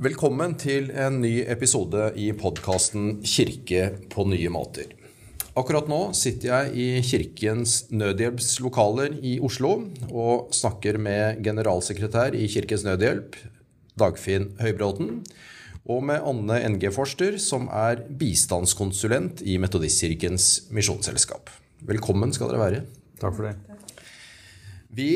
Velkommen til en ny episode i podkasten 'Kirke på nye måter'. Akkurat nå sitter jeg i Kirkens nødhjelpslokaler i Oslo og snakker med generalsekretær i Kirkens Nødhjelp, Dagfinn Høybråten, og med Anne NG Forster, som er bistandskonsulent i Metodistkirkens misjonsselskap. Velkommen skal dere være. Takk for det. Vi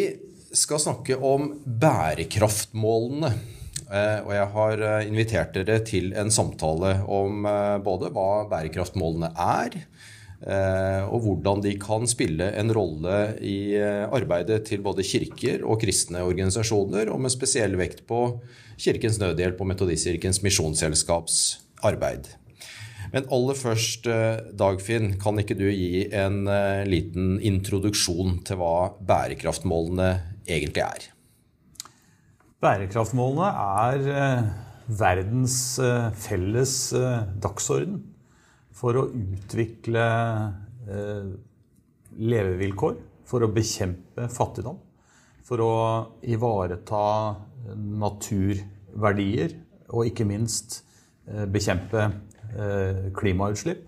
skal snakke om bærekraftmålene. Eh, og jeg har eh, invitert dere til en samtale om eh, både hva bærekraftmålene er, og hvordan de kan spille en rolle i arbeidet til både kirker og kristne organisasjoner, og med spesiell vekt på Kirkens Nødhjelp og Metodistkirkens misjonsselskaps arbeid. Men aller først, Dagfinn, kan ikke du gi en liten introduksjon til hva bærekraftmålene egentlig er? Bærekraftmålene er eh, verdens eh, felles eh, dagsorden for å utvikle levevilkår, for å bekjempe fattigdom, for å ivareta naturverdier og ikke minst bekjempe klimautslipp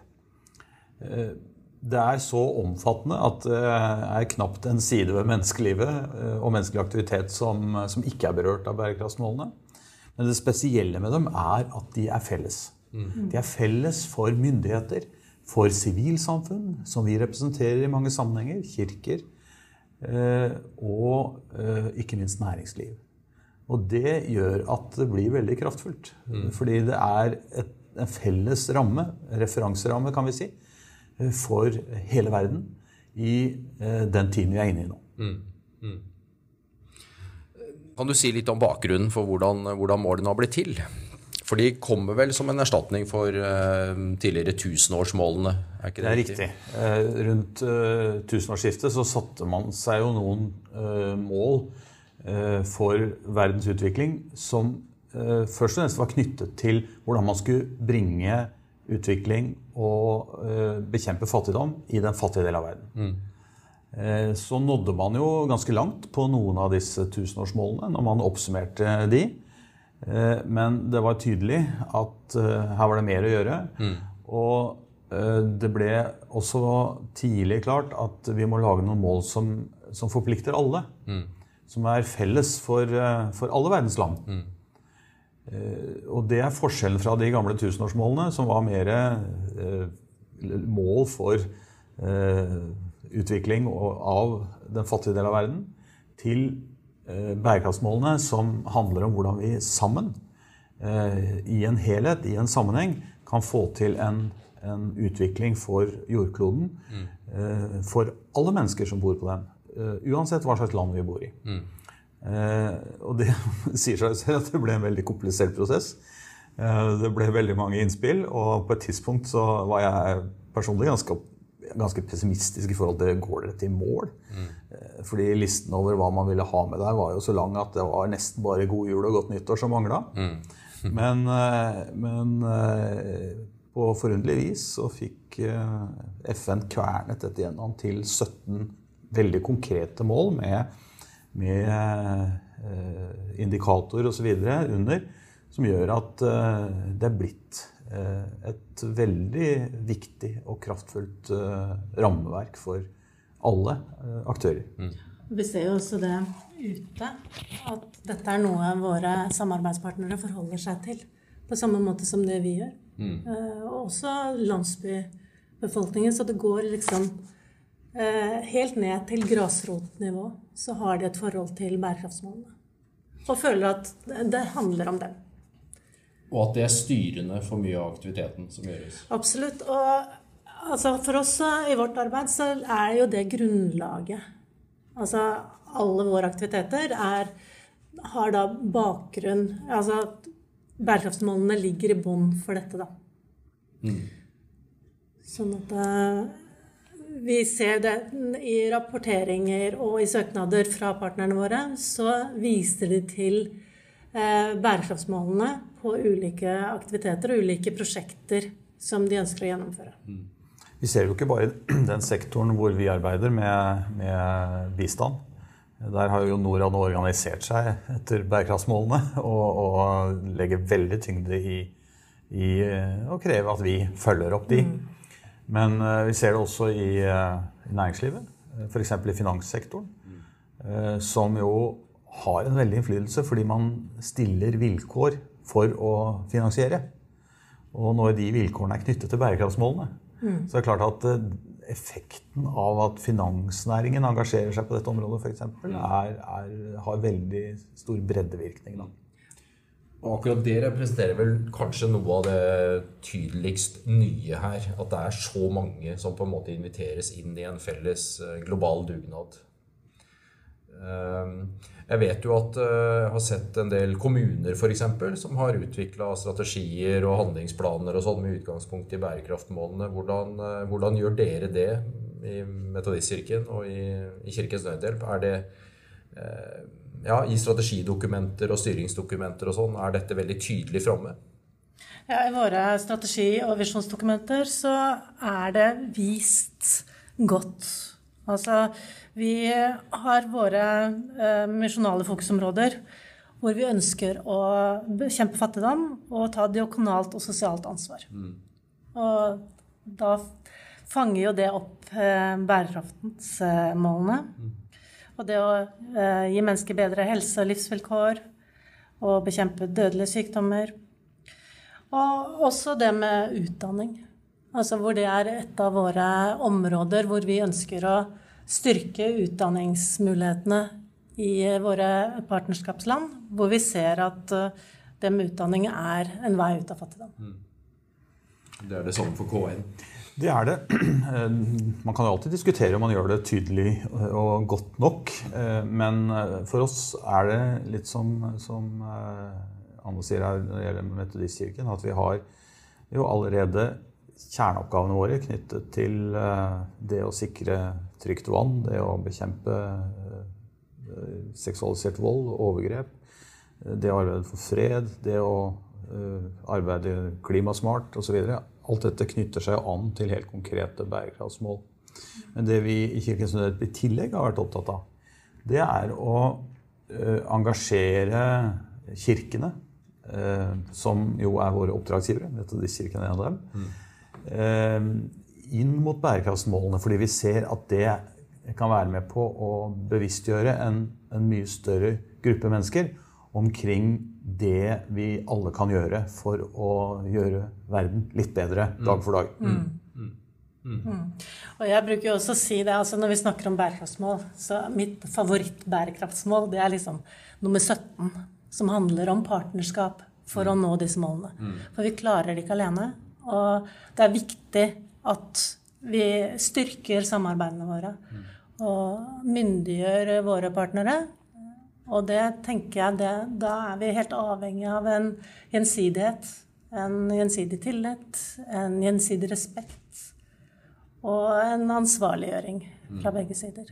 det er så omfattende at det er knapt en side ved menneskelivet eh, og menneskelig aktivitet som, som ikke er berørt av bærekraftsmålene. Men det spesielle med dem er at de er felles. Mm. De er felles for myndigheter, for sivilsamfunn, som vi representerer i mange sammenhenger, kirker, eh, og eh, ikke minst næringsliv. Og det gjør at det blir veldig kraftfullt. Mm. Fordi det er et, en felles ramme, referanseramme, kan vi si, for hele verden i eh, den tiden vi er inne i nå. Mm. Mm. Kan du si litt om bakgrunnen for hvordan, hvordan målene har blitt til? For de kommer vel som en erstatning for uh, tidligere tusenårsmålene? Er ikke det, det er riktig. riktig. Uh, rundt uh, tusenårsskiftet så satte man seg jo noen mål for verdens utvikling som først og fremst var knyttet til hvordan man skulle bringe utvikling og eh, bekjempe fattigdom i den fattige delen av verden. Mm. Så nådde man jo ganske langt på noen av disse tusenårsmålene når man oppsummerte de. Eh, men det var tydelig at her var det mer å gjøre. Mm. Og det ble også tidlig klart at vi må lage noen mål som, som forplikter alle. Mm. Som er felles for, for alle verdens land. Eh, og det er forskjellen fra de gamle tusenårsmålene, som var mer eh, mål for eh, utvikling av den fattige del av verden, til bærekraftsmålene, som handler om hvordan vi sammen, i en helhet, i en sammenheng, kan få til en, en utvikling for jordkloden. Mm. For alle mennesker som bor på den. Uansett hva slags land vi bor i. Mm. Eh, og det sier seg selv at det ble en veldig komplisert prosess. Eh, det ble veldig mange innspill, og på et tidspunkt så var jeg personlig ganske, ganske pessimistisk i forhold til går dere til mål. Mm. Fordi listen over hva man ville ha med der, var jo så lang at det var nesten bare god jul og godt nyttår som mangla. Mm. men, men på forunderlig vis så fikk FN kvernet dette gjennom til 17 veldig konkrete mål med med eh, indikator osv. under, som gjør at eh, det er blitt eh, et veldig viktig og kraftfullt rammeverk for alle aktører. Mm. Vi ser jo også det ute, at dette er noe våre samarbeidspartnere forholder seg til. På samme måte som det vi gjør. Mm. Og også landsbybefolkningen. Så det går liksom Eh, helt ned til grasrotnivå så har de et forhold til bærekraftsmålene. Og føler at det handler om dem. Og at det er styrende for mye av aktiviteten som gjøres? Absolutt. Og altså, for oss i vårt arbeid så er jo det grunnlaget. Altså alle våre aktiviteter er, har da bakgrunn Altså bærekraftsmålene ligger i bånn for dette, da. Mm. Sånn at eh, vi ser det i rapporteringer og i søknader fra partnerne våre, så viser de til eh, bærekraftsmålene på ulike aktiviteter og ulike prosjekter som de ønsker å gjennomføre. Mm. Vi ser jo ikke bare den sektoren hvor vi arbeider med, med bistand. Der har jo Norad nå organisert seg etter bærekraftsmålene og, og legger veldig tyngde i, i, å kreve at vi følger opp de. Mm. Men uh, vi ser det også i, uh, i næringslivet, f.eks. i finanssektoren, som jo har en veldig innflytelse fordi man stiller vilkår for å finansiere. Og når de vilkårene er knyttet til bærekraftsmålene, mm. så er det klart at effekten av at finansnæringen engasjerer seg på dette området, f.eks., er, har veldig stor breddevirkning. Da. Og akkurat det representerer vel kanskje noe av det tydeligst nye her. At det er så mange som på en måte inviteres inn i en felles eh, global dugnad. Um, jeg vet jo at eh, jeg har sett en del kommuner for eksempel, som har utvikla strategier og handlingsplaner og sånn med utgangspunkt i bærekraftmålene. Hvordan, eh, hvordan gjør dere det i Metodistkirken og i, i Kirkens Nødhjelp? Er det eh, ja, I strategidokumenter og styringsdokumenter og sånn, er dette veldig tydelig framme? Ja, I våre strategi- og visjonsdokumenter så er det vist godt. Altså, vi har våre eh, misjonale fokusområder hvor vi ønsker å bekjempe fattigdom og ta diakonalt og sosialt ansvar. Mm. Og da fanger jo det opp eh, bærekraftsmålene. Mm. Og det å eh, gi mennesker bedre helse og livsvilkår og bekjempe dødelige sykdommer. Og også det med utdanning. Altså hvor det er et av våre områder hvor vi ønsker å styrke utdanningsmulighetene i våre partnerskapsland, hvor vi ser at eh, det med utdanning er en vei ut av fattigdom. Mm. Det er det samme for KN? Det er det. Eh, man kan jo alltid diskutere om man gjør det tydelig og godt nok. Eh, men for oss er det litt som, som Anne sier her når det gjelder Metodistkirken, at vi har jo allerede kjerneoppgavene våre knyttet til det å sikre trygt vann, det å bekjempe eh, seksualisert vold og overgrep, det å arbeide for fred, det å eh, arbeide klimasmart osv. Alt dette knytter seg an til helt konkrete bærekraftsmål. Men det vi i Kirkens Nødhjelp i tillegg har vært opptatt av, det er å eh, engasjere kirkene, som jo er våre oppdragsgivere. Metodistkirken er en av dem. Mm inn mot bærekraftsmålene, fordi vi ser at det kan være med på å bevisstgjøre en, en mye større gruppe mennesker omkring det vi alle kan gjøre for å gjøre verden litt bedre dag for dag. Mm. Mm. Mm. mm. Og jeg bruker jo også å si det, altså Når vi snakker om bærekraftsmål, så mitt favorittbærekraftsmål det er liksom nummer 17, som handler om partnerskap for å mm. nå disse målene. Mm. For vi klarer det ikke alene. Og det er viktig at vi styrker samarbeidene våre og myndiggjør våre partnere. Og det tenker jeg det, Da er vi helt avhengig av en gjensidighet. En gjensidig tillit, en gjensidig respekt og en ansvarliggjøring fra begge sider.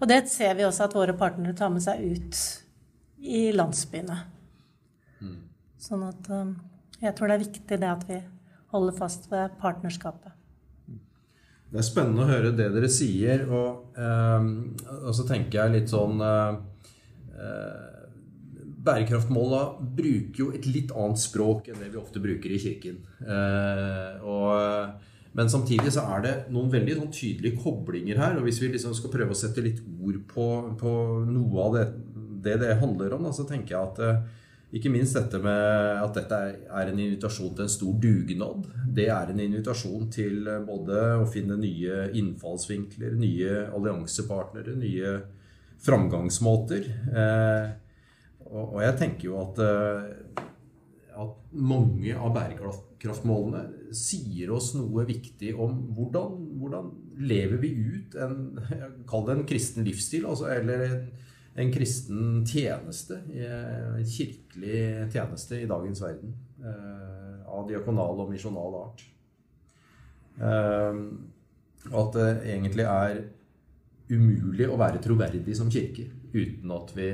Og det ser vi også at våre partnere tar med seg ut i landsbyene. Sånn at um, jeg tror det er viktig det at vi holder fast ved partnerskapet. Det er spennende å høre det dere sier. Og, eh, og så tenker jeg litt sånn eh Bærekraftmåla bruker jo et litt annet språk enn det vi ofte bruker i kirken. Eh, og, men samtidig så er det noen veldig sånn tydelige koblinger her. Og hvis vi liksom skal prøve å sette litt ord på, på noe av det, det det handler om, da, så tenker jeg at eh, ikke minst dette med at dette er en invitasjon til en stor dugnad. Det er en invitasjon til eh, både å finne nye innfallsvinkler, nye alliansepartnere, nye framgangsmåter. Eh, og jeg tenker jo at, eh, at mange av bærekraftmålene sier oss noe viktig om hvordan, hvordan lever vi ut en Kall det en kristen livsstil. Altså, eller en en kristen tjeneste, en kirkelig tjeneste i dagens verden. Eh, av diakonal og misjonal art. At det egentlig er umulig å være troverdig som kirke uten at vi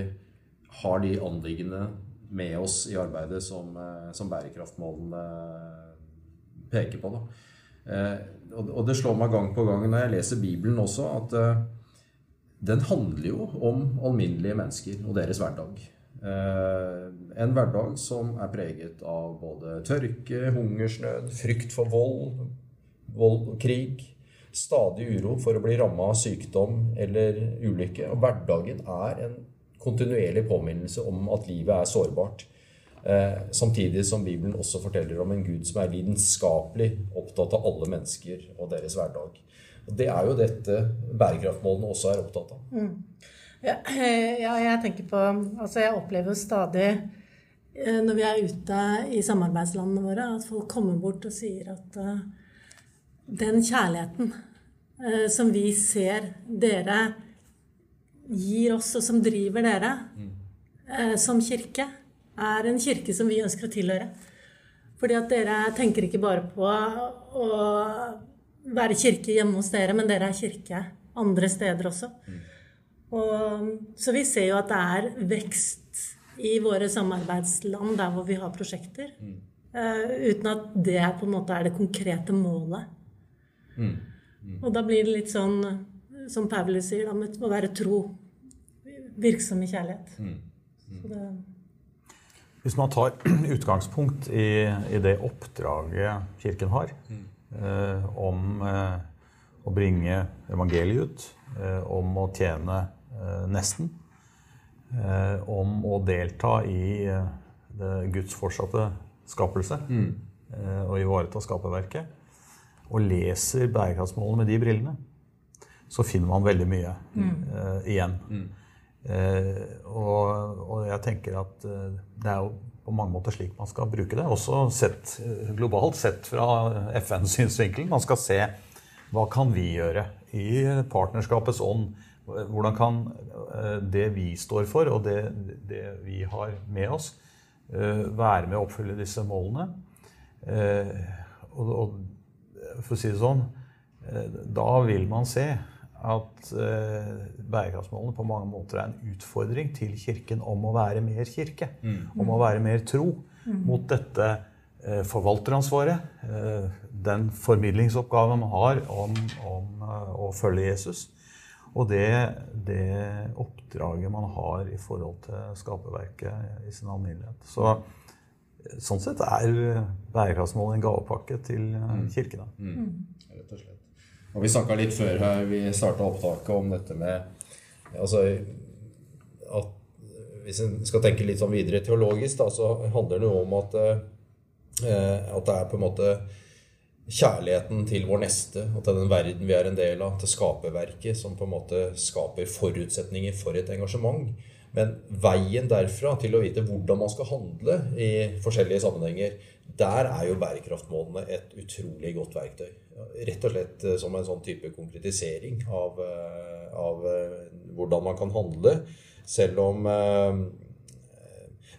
har de anliggende med oss i arbeidet som, eh, som bærekraftmålene peker på. Da. Og det slår meg gang på gang når jeg leser Bibelen også, at den handler jo om alminnelige mennesker og deres hverdag. Eh, en hverdag som er preget av både tørke, hungersnød, frykt for vold, vold og krig. Stadig uro for å bli ramma av sykdom eller ulykke. Og hverdagen er en kontinuerlig påminnelse om at livet er sårbart. Eh, samtidig som Bibelen også forteller om en Gud som er lidenskapelig opptatt av alle mennesker og deres hverdag. Og Det er jo dette bærekraftmålene også er opptatt av. Mm. Ja, ja, jeg tenker på Altså, jeg opplever stadig eh, når vi er ute i samarbeidslandene våre, at folk kommer bort og sier at uh, den kjærligheten uh, som vi ser dere gir oss, og som driver dere mm. uh, som kirke, er en kirke som vi ønsker å tilhøre. Fordi at dere tenker ikke bare på å være kirke hjemme hos dere, men dere er kirke andre steder også. Mm. Og, så vi ser jo at det er vekst i våre samarbeidsland der hvor vi har prosjekter. Uh, uten at det på en måte er det konkrete målet. Mm. Mm. Og da blir det litt sånn, som Paulus sier, da, med å være tro. Virksom i kjærlighet. Mm. mm. Så det hvis man tar utgangspunkt i, i det oppdraget Kirken har mm. eh, om eh, å bringe evangeliet ut, eh, om å tjene eh, nesten, eh, om å delta i eh, det Guds fortsatte skapelse mm. og ivareta skaperverket, og leser bærekraftsmålene med de brillene, så finner man veldig mye mm. igjen. Mm. Uh, og, og, jeg tenker at uh, det er jo på mange måter slik man skal bruke det. Også sett globalt, sett fra FNs synsvinkel. Man skal se hva kan vi gjøre i partnerskapets ånd. Hvordan kan det vi står for, og det, det vi har med oss, være med å oppfylle disse målene? Og, og for å si det sånn, da vil man se at eh, bærekraftsmålene på mange måter er en utfordring til Kirken om å være mer kirke. Mm. Om å være mer tro mm. mot dette eh, forvalteransvaret. Eh, den formidlingsoppgaven man har om, om eh, å følge Jesus. Og det, det, oppdraget man har i forhold til skaperverket i sin alminnelighet. Så eh, sånn sett er bærekraftsmålet en gavepakke til kirken. mm. Mm. Rett og slett. Og Vi snakka litt før her, vi starta opptaket om dette med altså, at Hvis en skal tenke litt sånn videre teologisk, da, så handler det om at, eh, at det er på en måte kjærligheten til vår neste og til den verden vi er en del av, til skaperverket, som på en måte skaper forutsetninger for et engasjement. Men veien derfra til å vite hvordan man skal handle i forskjellige sammenhenger, der er jo bærekraftmålene et utrolig godt verktøy. Rett og slett eh, som en sånn type konkretisering av, eh, av eh, hvordan man kan handle. Selv om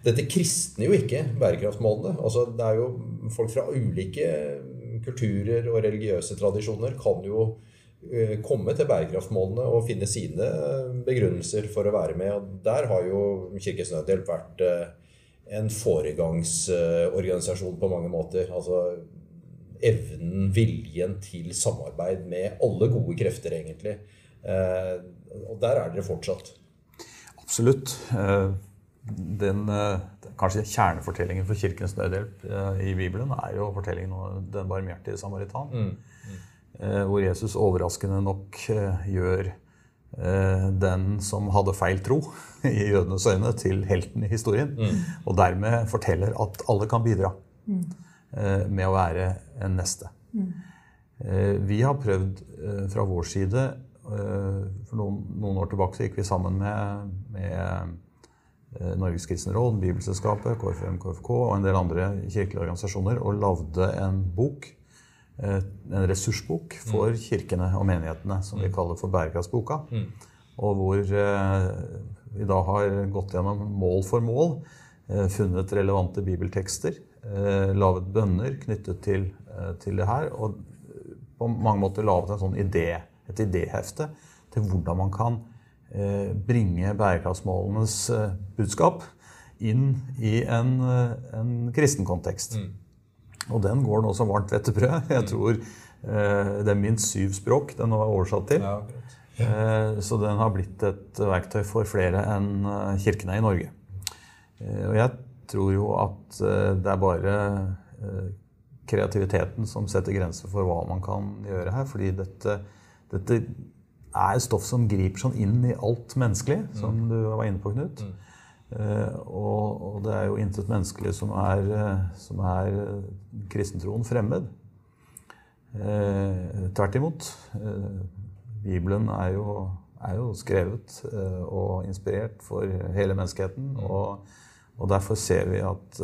dette kristner jo ikke bærekraftmålene. Altså, det er jo folk fra ulike kulturer og religiøse tradisjoner kan jo komme til bærekraftsmålene og finne sine begrunnelser for å være med. Og der har jo Kirkens Nødhjelp vært en foregangsorganisasjon på mange måter. Altså evnen, viljen til samarbeid med alle gode krefter, egentlig. Eh, og der er dere fortsatt. Absolutt. Eh, den eh, kanskje kjernefortellingen for Kirkens Nødhjelp i Bibelen er jo fortellingen om den barmhjertige samaritan. Mm. Mm. Hvor Jesus overraskende nok gjør Eh, den som hadde feil tro i jødenes øyne, til helten i historien. Mm. Og dermed forteller at alle kan bidra mm. med å være en neste. Mm. Eh, vi har prøvd fra vår side For noen, noen år tilbake så gikk vi sammen med, med Norges kristne råd, Bibelselskapet, KFM, KFK og en del andre kirkelige organisasjoner og lagde en bok Eh, en ressursbok for mm. kirkene og menighetene, som vi mm. kaller for Bærekraftsboka. Mm. Og hvor eh, vi da har gått gjennom mål for mål, eh, funnet relevante bibeltekster, laget bønner knyttet til, til det her, og på mange måter laget en sånn idé, et idéhefte til hvordan man kan bringe bærekraftsmålenes budskap inn i en, en kristen kontekst. Mm. Og den går nå som varmt hvetebrød. Jeg mm. tror eh, det er minst syv språk den nå er oversatt til. Ja, Eh, så den har blitt et verktøy for flere enn eh, kirkene i Norge. Og jeg tror jo at det er bare kreativiteten som setter grenser for hva man kan gjøre her. Fordi dette, dette er stoff som griper sånn inn i alt menneskelig, som du var inne på, Knut. Mm. Uh, og, og, det er jo intet menneskelig som er, som er kristentroen fremmed. Eh, tvert imot. Eh, Bibelen er jo, er jo skrevet og inspirert for hele menneskeheten. Mm. Og, og, derfor ser vi at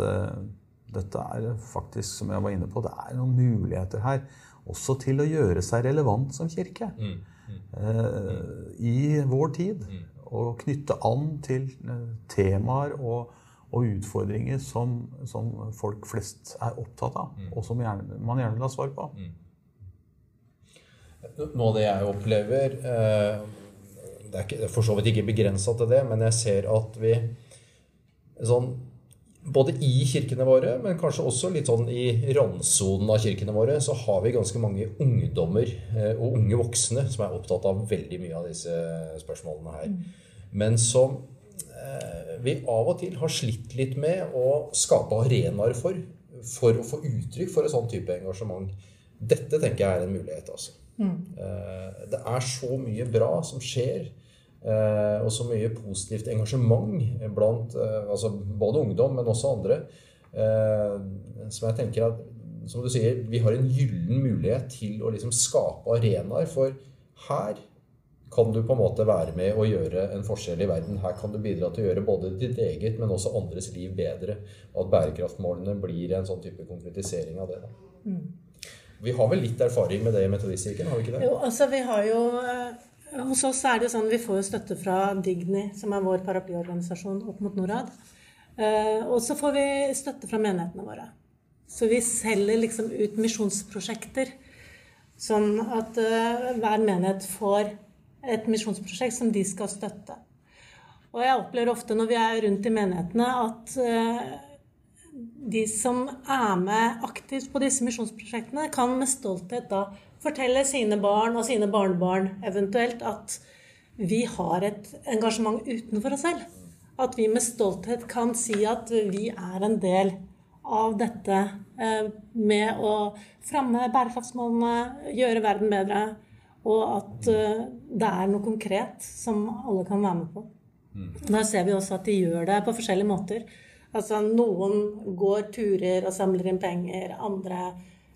dette er faktisk, som jeg var inne på, det er noen muligheter her. Også til å gjøre seg relevant som kirke. Mm. Mm. Eh, I vår tid. Mm. Og knytte an til eh, temaer og, og utfordringer som, som, folk flest er opptatt av. Mm. Og som gjerne, man gjerne vil ha svar på. Mm. Noe av det jeg opplever eh, Det er, ikke, for så vidt ikke begrensa til det, men jeg ser at vi sånn både i kirkene våre, men kanskje også litt sånn i randsonen av kirkene våre, så har vi ganske mange ungdommer eh, og unge voksne som er opptatt av veldig mye av disse spørsmålene her. Men som eh, vi av og til har slitt litt med å skape arenaer for, for å få uttrykk for et sånn type engasjement. Dette tenker jeg er en mulighet, altså. Mm. Eh, det er så mye bra som skjer og så mye positivt engasjement blant eh, altså både ungdom, men også andre. Eh, som jeg tenker at som du sier, vi har en gyllen mulighet til å liksom skape arenaer. For her kan du på en måte være med og gjøre en forskjell i verden. Her kan du bidra til å gjøre både ditt eget, men også andres liv bedre. Og at bærekraftmålene blir en sånn type konkretisering av det. Mm. Vi har vel litt erfaring med det i Metodistkirken, har vi ikke det? Jo, altså vi har jo hos oss er det sånn vi får jo støtte fra Digni, som er vår paraplyorganisasjon opp mot Norad. Eh, og så får vi støtte fra menighetene våre. Så vi selger liksom ut misjonsprosjekter. Sånn at eh, hver menighet får et misjonsprosjekt som de skal støtte. Og jeg opplever ofte når vi er rundt i menighetene, at eh, de som er med aktivt på disse misjonsprosjektene, kan med stolthet da fortelle sine barn og sine barnebarn eventuelt at vi har et engasjement utenfor oss selv. At vi med stolthet kan si at vi er en del av dette eh, med å fremme bærekraftsmålene, gjøre verden bedre, og at eh, det er noe konkret som alle kan være med på. Da ser vi også at de gjør det på forskjellige måter. Altså Noen går turer og samler inn penger. Andre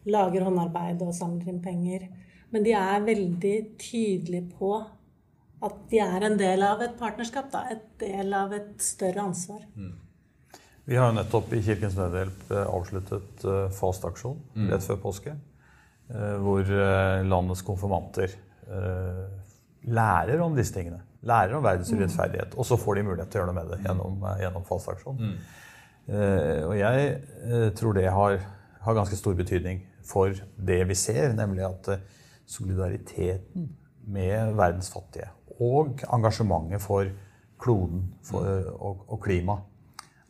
lager håndarbeid og samler inn penger. Men de er veldig tydelige på at de er en del av et partnerskap. Da, et del av et større ansvar. Mm. Vi har jo nettopp i Kirkens Nødhjelp eh, avsluttet fast fastaksjon mm. rett før påske. Uh, hvor landets konfirmanter lærer om disse tingene. Lærer om verdens urettferdighet. Mm. Og så får de mulighet til å gjøre noe med det gjennom, gjennom fastaksjon. Mm. og jeg tror det har, har ganske stor betydning for det vi ser, nemlig at eh, solidariteten med verdens fattige og engasjementet for kloden for, og, og klima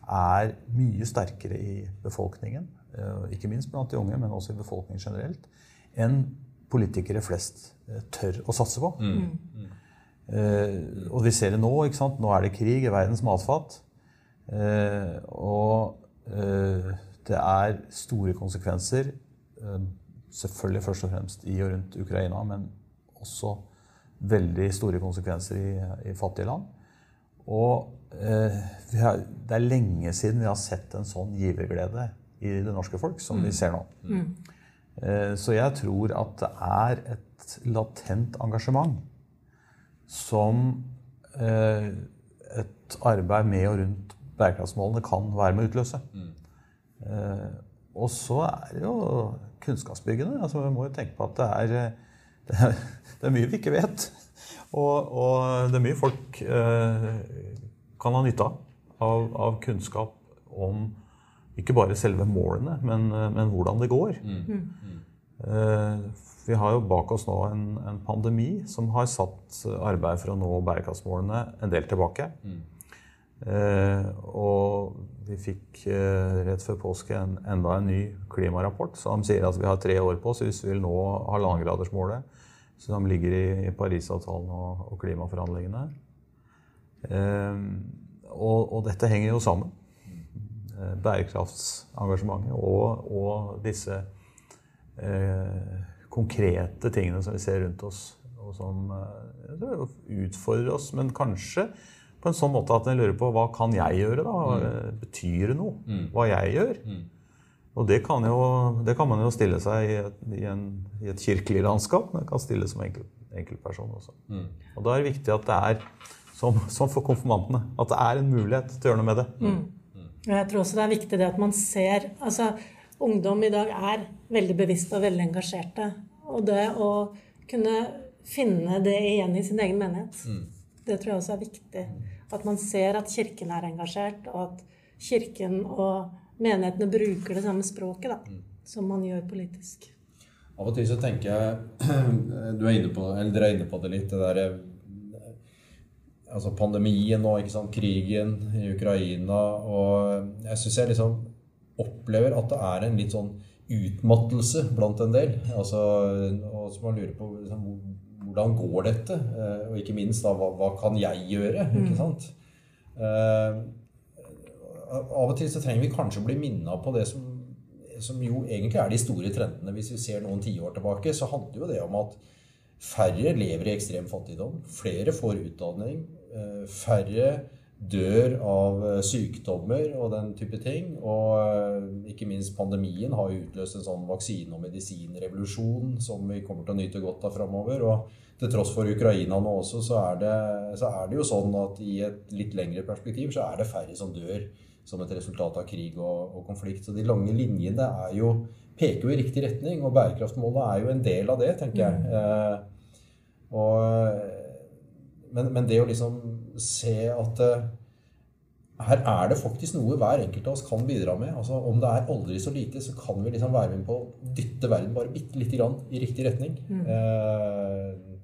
er mye sterkere i befolkningen, eh, ikke minst blant de unge, men også i befolkningen generelt, enn politikere flest eh, tør å satse på. Mm. Mm. og vi ser det nå. ikke sant? Nå er det krig i verdens matfat. og det er store konsekvenser Eh, selvfølgelig først og fremst i og rundt Ukraina, men også veldig store konsekvenser i, i fattige land. Og eh, har, det er lenge siden vi har sett en sånn giverglede i det norske folk som mm. vi ser nå. Mm. Eh, så jeg tror at det er et latent engasjement som eh, et arbeid med og rundt bærekraftsmålene kan være med å utløse. Mm. Eh, og så er det jo kunnskapsbyggende. Altså, vi må jo tenke på at det er, det er, det er mye vi ikke vet. Og, og, det er mye folk eh, kan ha nytte av, av, av kunnskap om ikke bare selve målene, men, men hvordan det går. Mm. Mm. Eh, vi har jo bak oss nå en, en, pandemi som har satt arbeid for å nå bærekraftsmålene en del tilbake. Mm. Eh, og vi fikk eh, rett før påske en, enda en ny klimarapport som sier at vi har tre år på oss hvis vi vil nå halvannengradersmålet. som ligger i, Parisavtalen og, og klimaforhandlingene. Eh, og, og, dette henger jo sammen. Bærekraftsengasjementet og, og disse eh, konkrete tingene som vi ser rundt oss, og som utfordrer oss, men kanskje på en sånn måte at en lurer på hva kan jeg gjøre? da? Mm. Betyr det noe mm. hva jeg gjør? Mm. Og det kan, jo, det kan, man jo stille seg i et, i en, i et kirkelig landskap, men det kan stilles som enkel, enkeltperson også. Mm. Og da er det viktig at det er, som, som, for konfirmantene, at det er en mulighet til å gjøre noe med det. Mm. Jeg tror også det er viktig det at man ser altså Ungdom i dag er veldig bevisste og veldig engasjerte. Og det å kunne finne det igjen i sin egen menighet, mm. Det tror jeg også er viktig. At man ser at Kirken er engasjert, og at Kirken og menighetene bruker det samme språket da, mm. som man gjør politisk. Av og til så tenker jeg du er inne på, eller Dere er inne på det litt. det der, altså Pandemien og ikke sant, krigen i Ukraina. og Jeg syns jeg liksom opplever at det er en litt sånn utmattelse blant en del. Altså, og så man lurer på liksom, hvordan går dette? Eh, og ikke minst da, hva, hva kan jeg gjøre? ikke mm. sant? Mm av og til så trenger vi kanskje å bli minna på det som, som, jo egentlig er de store trendene. Hvis vi ser noen tiår tilbake, så handler jo det om at færre lever i ekstrem fattigdom. Flere får utdanning. Eh, færre dør av eh, sykdommer og den type ting. Og eh, ikke minst pandemien har utløst en sånn vaksine- og medisinrevolusjon som vi kommer til å nyte godt av framover. Og til tross for Ukraina nå også, så er, det, så er det jo sånn at i et litt lengre perspektiv så er det færre som dør som et resultat av krig og, og, konflikt. Så de lange linjene jo, peker jo i riktig retning, og bærekraftmålet er jo en del av det, tenker jeg. Mm. Eh, og, men, men, det å liksom se at eh, her er det faktisk noe hver enkelt av oss kan bidra med. Altså, om det er aldri så lite, så kan vi liksom være med på å dytte verden bare bitte lite grann i riktig retning. Mm. Eh,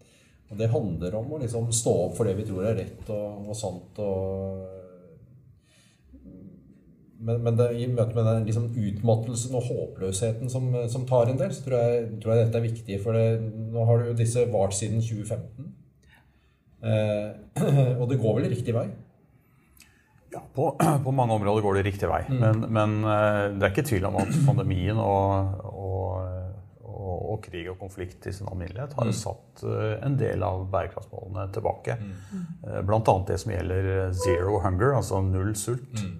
og det handler om å liksom stå opp for det vi tror er rett og, og sant. og men, men det, i møte med den liksom, utmattelsen og håpløsheten som, som, tar en del, så tror jeg, tror jeg dette er viktig. For det, nå har jo disse vart siden 2015. Eh, og det går vel riktig vei? Ja, på, på, mange områder går det riktig vei. Mm. Men, men, eh, det er ikke tvil om at pandemien og, og, krig og konflikt i sin alminnelighet har mm. satt eh, en del av bærekraftsmålene tilbake. Mm. Eh, Bl.a. det som gjelder zero hunger, altså null sult. Mm.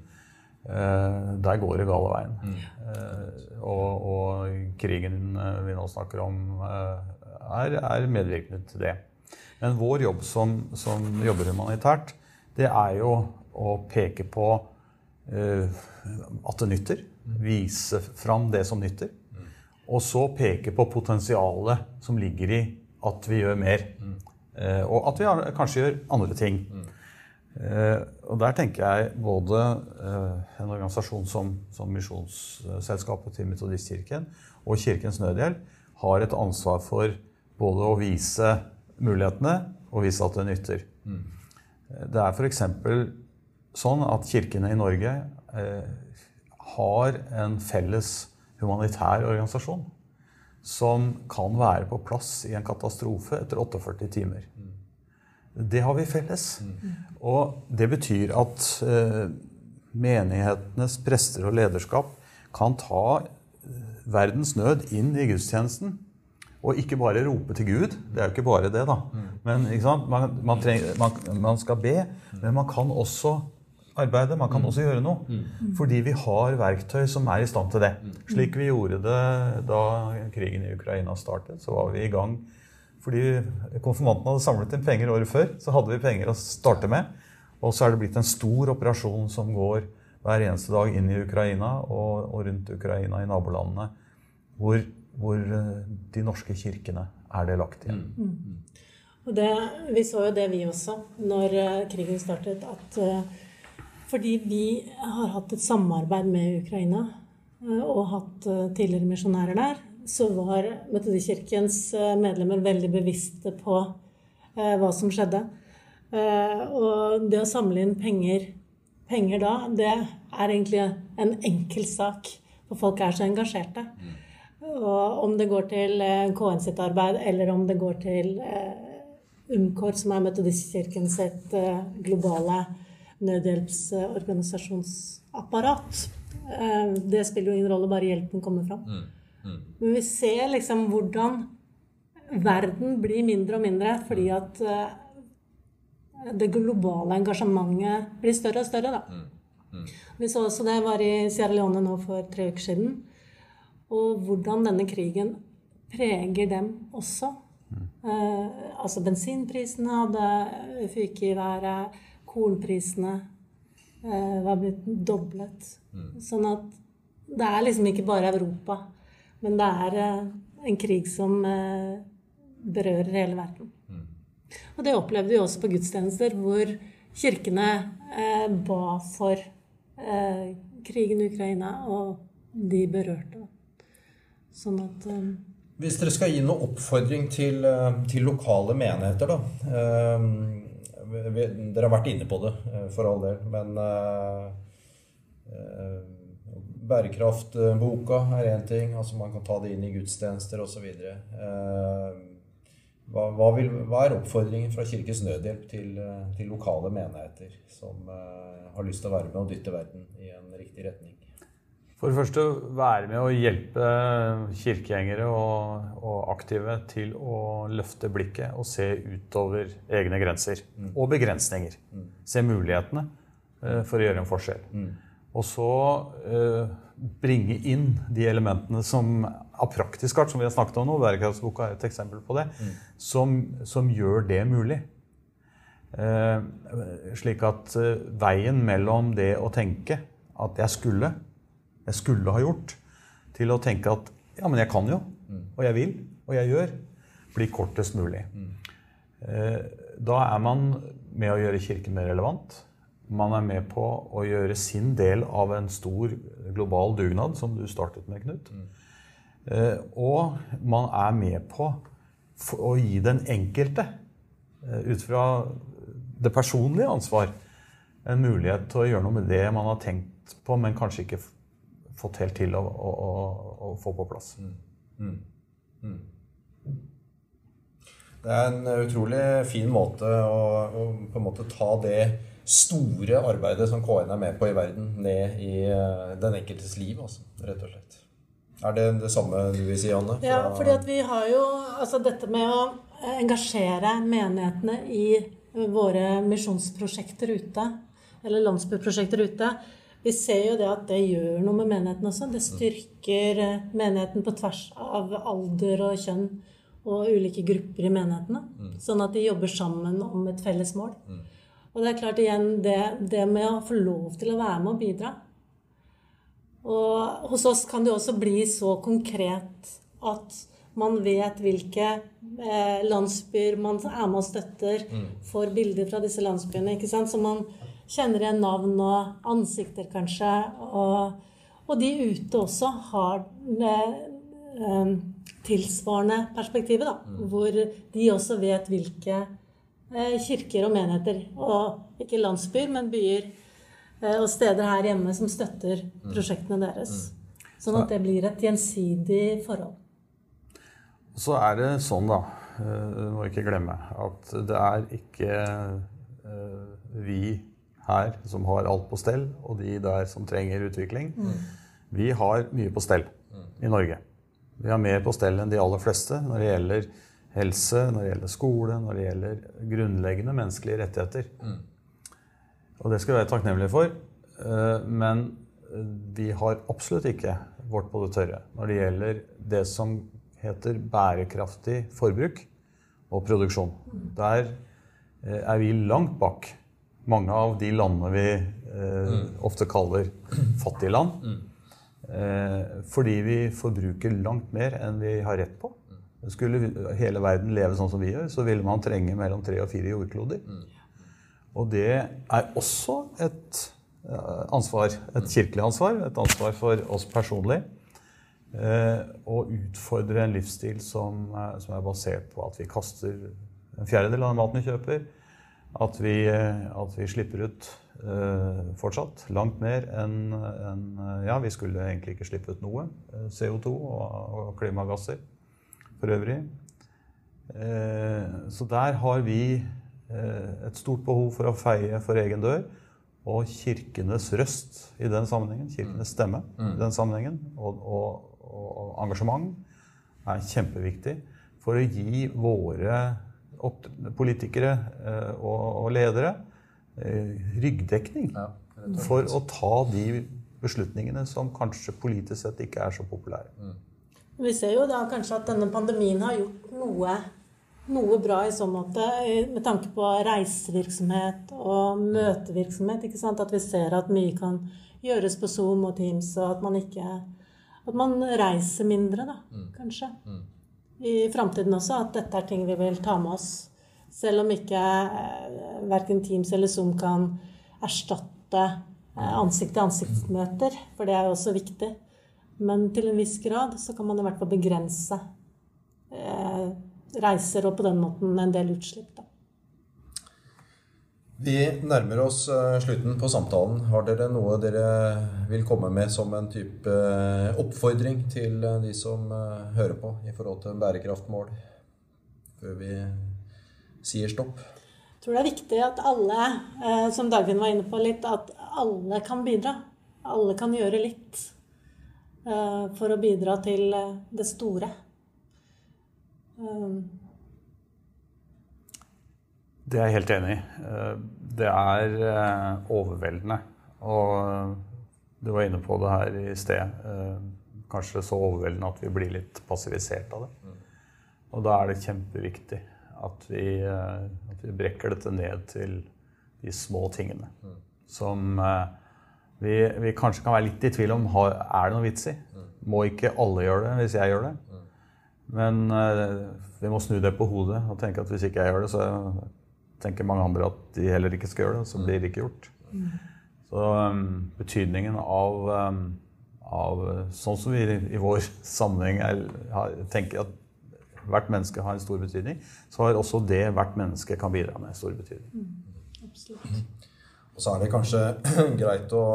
Eh, der går det gale veien. Mm. Eh, og, og, krigen eh, vi nå snakker om, er, er, medvirkende til det. Men vår jobb som, som, jobber humanitært, det er jo å peke på at det nytter. Vise fram det som nytter. Og så peke på potensialet som ligger i at vi gjør mer. og at vi kanskje gjør andre ting. Mm. og der tenker jeg både eh, en organisasjon som, som Misjonsselskapet til Metodistkirken og Kirkens Nødhjelp har et ansvar for både å vise mulighetene og vise at det nytter. Mm. Det er f.eks. sånn at kirkene i Norge eh, har en felles humanitær organisasjon som kan være på plass i en katastrofe etter 48 timer. Det har vi felles. Og det betyr at eh, menighetenes prester og lederskap kan ta eh, verdens nød inn i gudstjenesten. Og ikke bare rope til Gud. Det er jo ikke bare det, da. Men man, man, trenger, man, man, skal be, men man kan også arbeide. Man kan mm. også gjøre noe. Mm. Fordi vi har verktøy som er i stand til det. Mm. Slik vi gjorde det da krigen i Ukraina startet. Så var vi i gang fordi konfirmantene hadde samlet inn penger året før. Så hadde vi penger å starte med. Og så er det blitt en stor operasjon som går hver eneste dag inn i Ukraina og, og rundt Ukraina i nabolandene. Hvor, hvor, eh, de norske kirkene er delaktige. Mm. Mm. Og det, vi så jo det, vi også, når uh, krigen startet. At uh, fordi vi har hatt et samarbeid med Ukraina uh, og hatt tidligere misjonærer der, så var Metodistkirkens eh, medlemmer veldig bevisste på eh, hva som skjedde. Eh, og det å samle inn penger, penger da, det er egentlig en enkel sak. For folk er så engasjerte. Og om det går til eh, KN sitt arbeid, eller om det går til eh, UMKOR, som er Metodistkirken sitt globale globale nødhjelpsorganisasjonsapparat. Det spiller jo ingen rolle, bare hjelpen kommer fram. Mm. Mm. Men vi ser liksom hvordan verden blir mindre og mindre fordi at det globale engasjementet blir større og større. Da. Mm. Mm. Vi så også det var i Sierra Leone nå for tre uker siden. Og hvordan denne krigen preger dem også. Mm. Eh, altså bensinprisene hadde fyket i været. Kornprisene eh, var blitt doblet. Mm. Sånn at det er liksom ikke bare Europa, men det er eh, en krig som eh, berører hele verden. Mm. Og det opplevde vi også på gudstjenester, hvor kirkene eh, ba for eh, krigen i Ukraina, og de berørte. Sånn at um, Hvis dere skal gi noe oppfordring til, eh, til lokale menigheter, da um, Dere har vært inne på det, for all del, men uh, uh, Bærekraftboka er én ting. altså Man kan ta det inn i gudstjenester osv. Uh, hva, hva, vil, hva, er oppfordringen fra Kirkens Nødhjelp til, til lokale menigheter som uh, har lyst til å være med og dytte verden i en riktig retning? For det første være med å hjelpe kirkegjengere og, og, aktive til å løfte blikket og se utover egne grenser. Mm. Og begrensninger. Mm. Se mulighetene uh, for å gjøre en forskjell. Mm. Og så uh, bringe inn de elementene som av praktisk art, som vi har snakket om nå, bærekraftsboka er et eksempel på det, mm. som, som, gjør det mulig. Uh, slik at veien mellom det å tenke at jeg skulle jeg skulle ha gjort, til å tenke at ja, men jeg kan jo, mm. og jeg vil, og jeg gjør, blir kortest mulig. Mm. Eh, da er man med å gjøre Kirken mer relevant. Man er med på å gjøre sin del av en stor global dugnad, som du startet med, Knut. Mm. Eh, og man er med på å gi den enkelte, eh, ut fra det personlige ansvar, en mulighet til å gjøre noe med det man har tenkt på, men kanskje ikke fått helt til å, å, å, å få på plass. Mm. Mm. Mm. Det er en utrolig fin måte å, å, på en måte ta det store arbeidet som KN er med på i verden, ned i uh, den enkeltes liv, altså, rett og slett. Er det det samme du vil si, Anne? Fra... Ja, fordi at vi har jo altså dette med å engasjere menighetene i våre misjonsprosjekter ute, eller landsbyprosjekter ute, vi ser jo det at det gjør noe med menigheten også. Det styrker eh, menigheten på tvers av alder og kjønn og ulike grupper i menighetene. Mm. Sånn at de jobber sammen om et felles mål. Mm. Og det er klart igjen det, det, med å få lov til å være med og bidra. Og hos oss kan det også bli så konkret at man vet hvilke eh, landsbyer man er med og støtter, mm. får bilder fra disse landsbyene. ikke sant? Så man kjenner igjen navn og ansikter, kanskje. Og, og de ute også har det um, tilsvarende perspektivet, da. Mm. Hvor de også vet hvilke uh, kirker og menigheter, og ikke landsbyer, men byer og steder her hjemme som støtter mm. prosjektene deres. Mm. Sånn at det blir et gjensidig forhold. Så er det sånn, da, du må ikke glemme, at det er ikke vi her som har alt på stell, og de der som trenger utvikling. Mm. Vi har mye på stell i Norge. Vi har mer på stell enn de aller fleste når det gjelder helse, når det gjelder skole, når det gjelder grunnleggende menneskelige rettigheter. Mm. Og det skal vi være takknemlige for. Eh, men vi har absolutt ikke vårt på det tørre når det gjelder det som heter bærekraftig forbruk og produksjon. Mm. Der eh, er vi langt bak mange av de landene vi eh, mm. ofte kaller fattige land. Mm. Eh, fordi vi forbruker langt mer enn vi har rett på. Skulle hele verden leve sånn som vi gjør, så ville man trenge mellom tre og fire jordkloder. Mm. Og det er også et eh, ansvar, et mm. kirkelig ansvar, et ansvar for oss personlig. Eh, å utfordre en livsstil som, som, er basert på at vi kaster en fjerdedel av den maten vi kjøper at vi, at vi slipper ut eh, fortsatt langt mer enn en, Ja, vi skulle egentlig ikke slippe ut noe. CO2 og, og klimagasser for øvrig. Eh, så der har vi eh, et stort behov for å feie for egen dør. Og kirkenes røst i den sammenhengen, kirkenes stemme i den sammenhengen, og, og, og engasjement er kjempeviktig for å gi våre politikere eh, og, ledere ryggdekning for å ta de beslutningene som kanskje politisk sett ikke er så populære. Vi ser jo da kanskje at denne pandemien har gjort noe noe bra i så måte med tanke på reisevirksomhet og møtevirksomhet. ikke sant? At vi ser at mye kan gjøres på Zoom og Teams, og at man ikke At man reiser mindre, da, mm. kanskje. Mm. I framtiden også. At dette er ting vi vil ta med oss. Selv om ikke eh, verken Teams eller Zoom kan erstatte eh, ansikt-til-ansikt-møter, for det er jo også viktig. Men til en viss grad så kan man i hvert fall begrense eh, reiser og på den måten en del utslipp. Da. Vi nærmer oss eh, slutten på samtalen. Har dere noe dere vil komme med som en type eh, oppfordring til eh, de som hører på i forhold til bærekraftmål, før vi sier stopp? Jeg tror det er viktig at alle, som Dagfinn var inne på litt, at alle kan bidra. Alle kan gjøre litt for å bidra til det store. Det er jeg helt enig i. Uh, det er uh, overveldende. Og du var inne på det her i sted. Kanskje så overveldende at vi blir litt passivisert av det. Og da er det kjempeviktig at vi, at vi brekker dette ned til de små tingene. Som vi, vi, kanskje kan være litt i tvil om er det noe vits i. Må ikke alle gjøre det hvis jeg gjør det? Men vi må snu det på hodet og tenke at hvis ikke jeg gjør det, så tenker mange andre at de heller ikke skal gjøre det. Så blir det ikke gjort. Mm. Så um, betydningen av, um, av, Sånn som vi i vår sammenheng er, har, tenker at hvert menneske har en stor betydning, så har også det hvert menneske kan bidra med, stor betydning. Mm. Absolutt. Og så er det kanskje greit å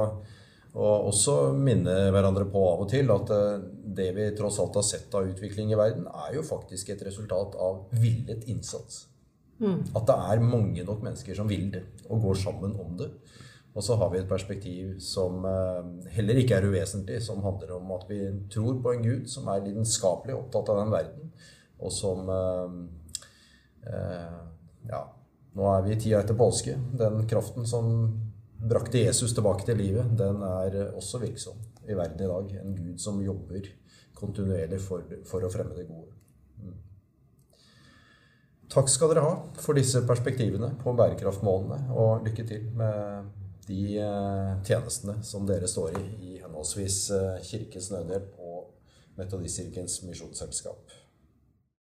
og også minne hverandre på av og til at eh, det vi tross alt har sett av utvikling i verden, er jo faktisk et resultat av villet innsats. Mm. At det er mange nok mennesker som vil det, og går sammen om det. Og så har vi et perspektiv som eh, heller ikke er uvesentlig, som handler om at vi tror på en Gud som er lidenskapelig opptatt av den verden, og som eh, eh, Ja, nå er vi i tida etter påske. Den kraften som brakte Jesus tilbake til livet, den er også virksom i verden i dag. En Gud som jobber kontinuerlig for, for å fremme det gode. Mm. Takk skal dere ha for disse perspektivene på bærekraftmålene, og lykke til med de eh, tjenestene som dere står i i henholdsvis eh, Kirkens Nødhjelp og Metodistkirkens Misjonsselskap.